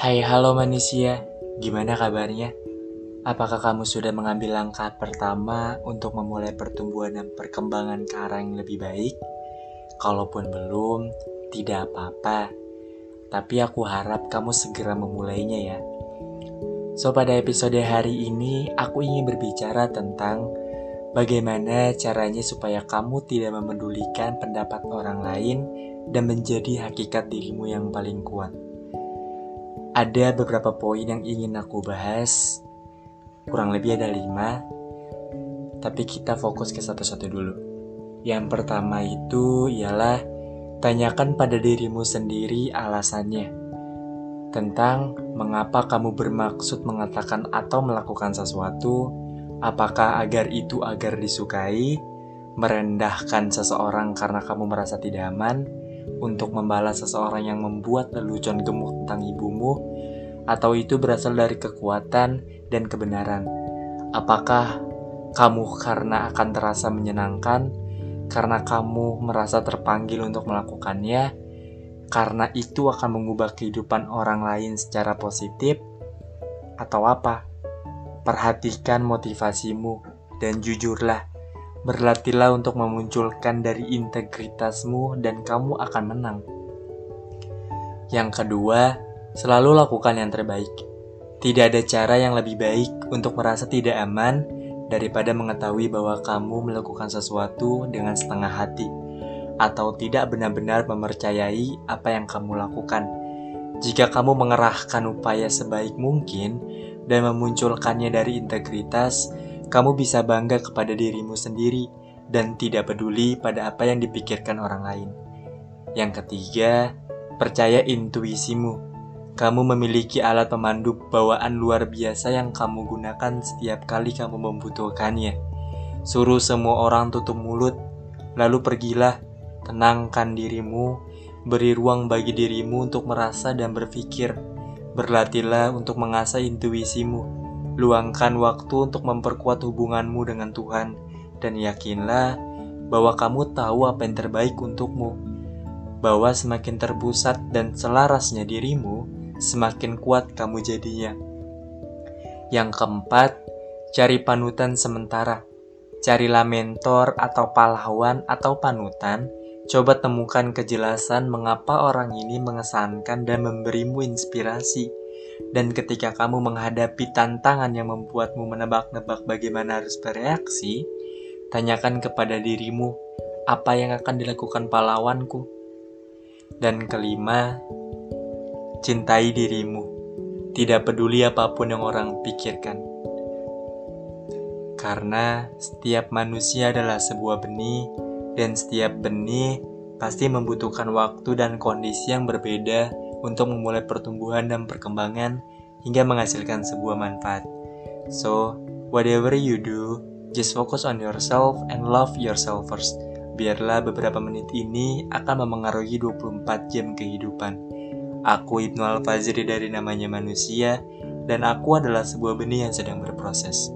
Hai halo manusia, gimana kabarnya? Apakah kamu sudah mengambil langkah pertama untuk memulai pertumbuhan dan perkembangan ke arah yang lebih baik? Kalaupun belum, tidak apa-apa. Tapi aku harap kamu segera memulainya ya. So pada episode hari ini, aku ingin berbicara tentang bagaimana caranya supaya kamu tidak memedulikan pendapat orang lain dan menjadi hakikat dirimu yang paling kuat. Ada beberapa poin yang ingin aku bahas, kurang lebih ada lima, tapi kita fokus ke satu-satu dulu. Yang pertama itu ialah tanyakan pada dirimu sendiri alasannya tentang mengapa kamu bermaksud mengatakan atau melakukan sesuatu, apakah agar itu agar disukai, merendahkan seseorang karena kamu merasa tidak aman, untuk membalas seseorang yang membuat lelucon gemuk tentang ibumu, atau itu berasal dari kekuatan dan kebenaran. Apakah kamu karena akan terasa menyenangkan, karena kamu merasa terpanggil untuk melakukannya, karena itu akan mengubah kehidupan orang lain secara positif, atau apa? Perhatikan motivasimu dan jujurlah Berlatihlah untuk memunculkan dari integritasmu dan kamu akan menang. Yang kedua, selalu lakukan yang terbaik. Tidak ada cara yang lebih baik untuk merasa tidak aman daripada mengetahui bahwa kamu melakukan sesuatu dengan setengah hati atau tidak benar-benar mempercayai apa yang kamu lakukan. Jika kamu mengerahkan upaya sebaik mungkin dan memunculkannya dari integritas, kamu bisa bangga kepada dirimu sendiri dan tidak peduli pada apa yang dipikirkan orang lain. Yang ketiga, percaya intuisimu. Kamu memiliki alat pemandu bawaan luar biasa yang kamu gunakan setiap kali kamu membutuhkannya. Suruh semua orang tutup mulut, lalu pergilah, tenangkan dirimu, beri ruang bagi dirimu untuk merasa dan berpikir. Berlatihlah untuk mengasah intuisimu Luangkan waktu untuk memperkuat hubunganmu dengan Tuhan dan yakinlah bahwa kamu tahu apa yang terbaik untukmu. Bahwa semakin terpusat dan selarasnya dirimu, semakin kuat kamu jadinya. Yang keempat, cari panutan sementara. Carilah mentor atau pahlawan atau panutan. Coba temukan kejelasan mengapa orang ini mengesankan dan memberimu inspirasi dan ketika kamu menghadapi tantangan yang membuatmu menebak-nebak bagaimana harus bereaksi, tanyakan kepada dirimu apa yang akan dilakukan pahlawanku. Dan kelima, cintai dirimu. Tidak peduli apa pun yang orang pikirkan. Karena setiap manusia adalah sebuah benih dan setiap benih pasti membutuhkan waktu dan kondisi yang berbeda untuk memulai pertumbuhan dan perkembangan hingga menghasilkan sebuah manfaat. So, whatever you do, just focus on yourself and love yourself first. Biarlah beberapa menit ini akan memengaruhi 24 jam kehidupan. Aku Ibnu Al-Fazri dari namanya manusia, dan aku adalah sebuah benih yang sedang berproses.